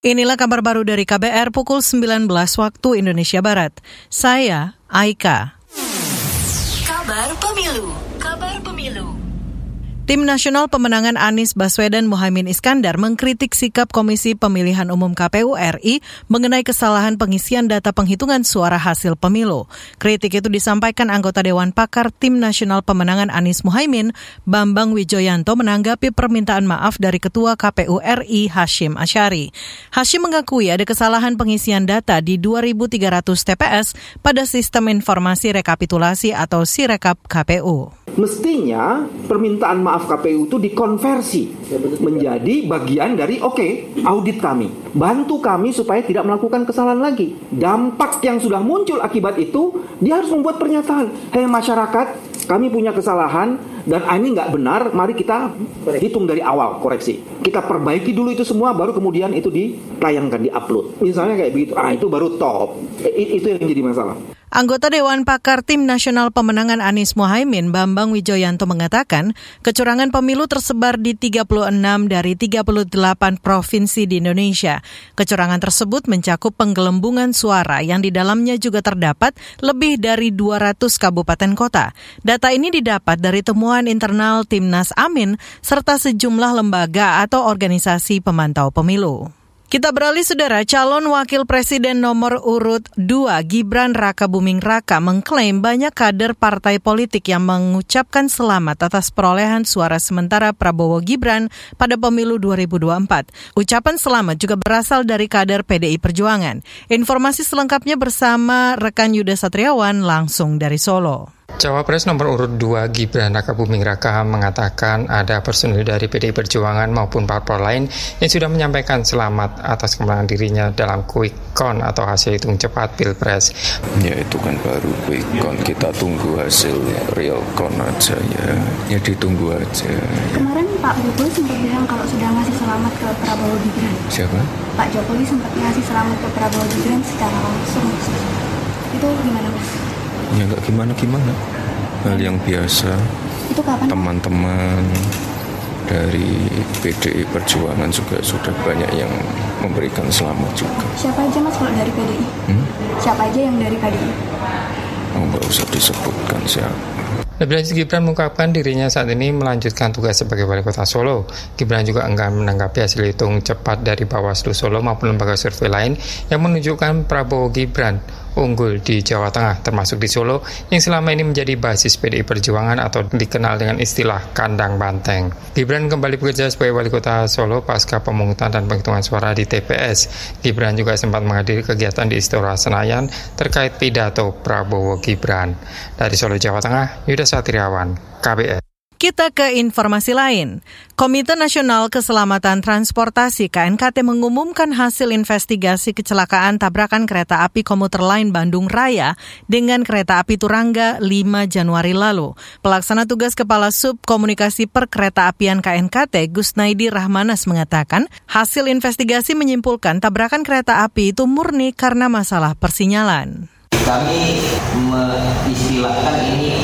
Inilah kabar baru dari KBR pukul 19 waktu Indonesia Barat. Saya Aika. Kabar Pemilu. Kabar Pemilu. Tim Nasional Pemenangan Anies Baswedan Muhammad Iskandar mengkritik sikap Komisi Pemilihan Umum KPU RI mengenai kesalahan pengisian data penghitungan suara hasil pemilu. Kritik itu disampaikan anggota Dewan Pakar Tim Nasional Pemenangan Anies Muhaimin, Bambang Wijoyanto menanggapi permintaan maaf dari Ketua KPU RI Hashim Asyari. Hashim mengakui ada kesalahan pengisian data di 2.300 TPS pada sistem informasi rekapitulasi atau Sirekap KPU. Mestinya permintaan maaf KPU itu dikonversi menjadi bagian dari oke okay, audit kami. Bantu kami supaya tidak melakukan kesalahan lagi. Dampak yang sudah muncul akibat itu dia harus membuat pernyataan. Hei masyarakat, kami punya kesalahan dan ini nggak benar. Mari kita hitung dari awal koreksi. Kita perbaiki dulu itu semua, baru kemudian itu ditayangkan, diupload. Misalnya kayak begitu. Ah itu baru top. Itu yang jadi masalah. Anggota Dewan Pakar Tim Nasional Pemenangan Anies Mohaimin Bambang Wijoyanto mengatakan, kecurangan pemilu tersebar di 36 dari 38 provinsi di Indonesia. Kecurangan tersebut mencakup penggelembungan suara yang di dalamnya juga terdapat lebih dari 200 kabupaten kota. Data ini didapat dari temuan internal Timnas Amin serta sejumlah lembaga atau organisasi pemantau pemilu. Kita beralih saudara, calon wakil presiden nomor urut 2 Gibran Raka Buming Raka mengklaim banyak kader partai politik yang mengucapkan selamat atas perolehan suara sementara Prabowo Gibran pada pemilu 2024. Ucapan selamat juga berasal dari kader PDI Perjuangan. Informasi selengkapnya bersama rekan Yuda Satriawan langsung dari Solo. Cawapres nomor urut 2 Gibran Raka Buming Raka mengatakan ada personil dari PDI Perjuangan maupun parpol lain yang sudah menyampaikan selamat atas kemenangan dirinya dalam quick count atau hasil hitung cepat Pilpres. Ya itu kan baru quick count, kita tunggu hasil real count aja ya. Ya ditunggu aja. Kemarin Pak Jokowi sempat bilang kalau sudah ngasih selamat ke Prabowo Gibran. Siapa? Pak Jokowi sempat ngasih selamat ke Prabowo Gibran secara langsung. Itu gimana Mas? Ya nggak gimana gimana hal yang biasa itu kapan teman-teman dari PDI Perjuangan juga sudah banyak yang memberikan selamat juga. Siapa aja mas kalau dari PDI? Hmm? Siapa aja yang dari PDI? Oh, nggak usah disebutkan siapa. Lebih lanjut Gibran mengungkapkan dirinya saat ini melanjutkan tugas sebagai wali kota Solo. Gibran juga enggan menanggapi hasil hitung cepat dari Bawaslu Solo maupun lembaga survei lain yang menunjukkan Prabowo Gibran unggul di Jawa Tengah termasuk di Solo yang selama ini menjadi basis PDI Perjuangan atau dikenal dengan istilah kandang banteng. Gibran kembali bekerja sebagai wali kota Solo pasca pemungutan dan penghitungan suara di TPS. Gibran juga sempat menghadiri kegiatan di Istora Senayan terkait pidato Prabowo Gibran. Dari Solo, Jawa Tengah, Yuda Satriawan, KBR. Kita ke informasi lain. Komite Nasional Keselamatan Transportasi KNKT mengumumkan hasil investigasi kecelakaan tabrakan kereta api komuter lain Bandung Raya dengan kereta api Turangga 5 Januari lalu. Pelaksana tugas Kepala Sub Komunikasi Perkereta Apian KNKT Gusnaidi Rahmanas mengatakan hasil investigasi menyimpulkan tabrakan kereta api itu murni karena masalah persinyalan. Kami mengistilahkan ini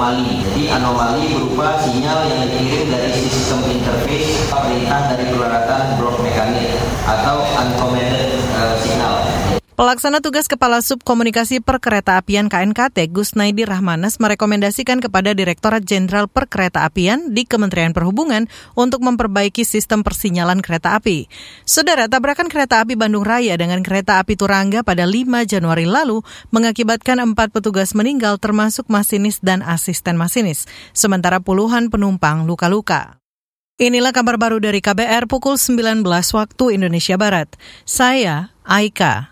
anomali. Jadi anomali berupa sinyal yang dikirim dari sistem interface perintah dari peralatan blok mekanik atau signal. Pelaksana tugas Kepala Sub Komunikasi Perkereta Apian KNKT Gus Naidi Rahmanas merekomendasikan kepada Direktorat Jenderal Perkereta Apian di Kementerian Perhubungan untuk memperbaiki sistem persinyalan kereta api. Saudara, tabrakan kereta api Bandung Raya dengan kereta api Turangga pada 5 Januari lalu mengakibatkan empat petugas meninggal termasuk masinis dan asisten masinis, sementara puluhan penumpang luka-luka. Inilah kabar baru dari KBR pukul 19 waktu Indonesia Barat. Saya Aika.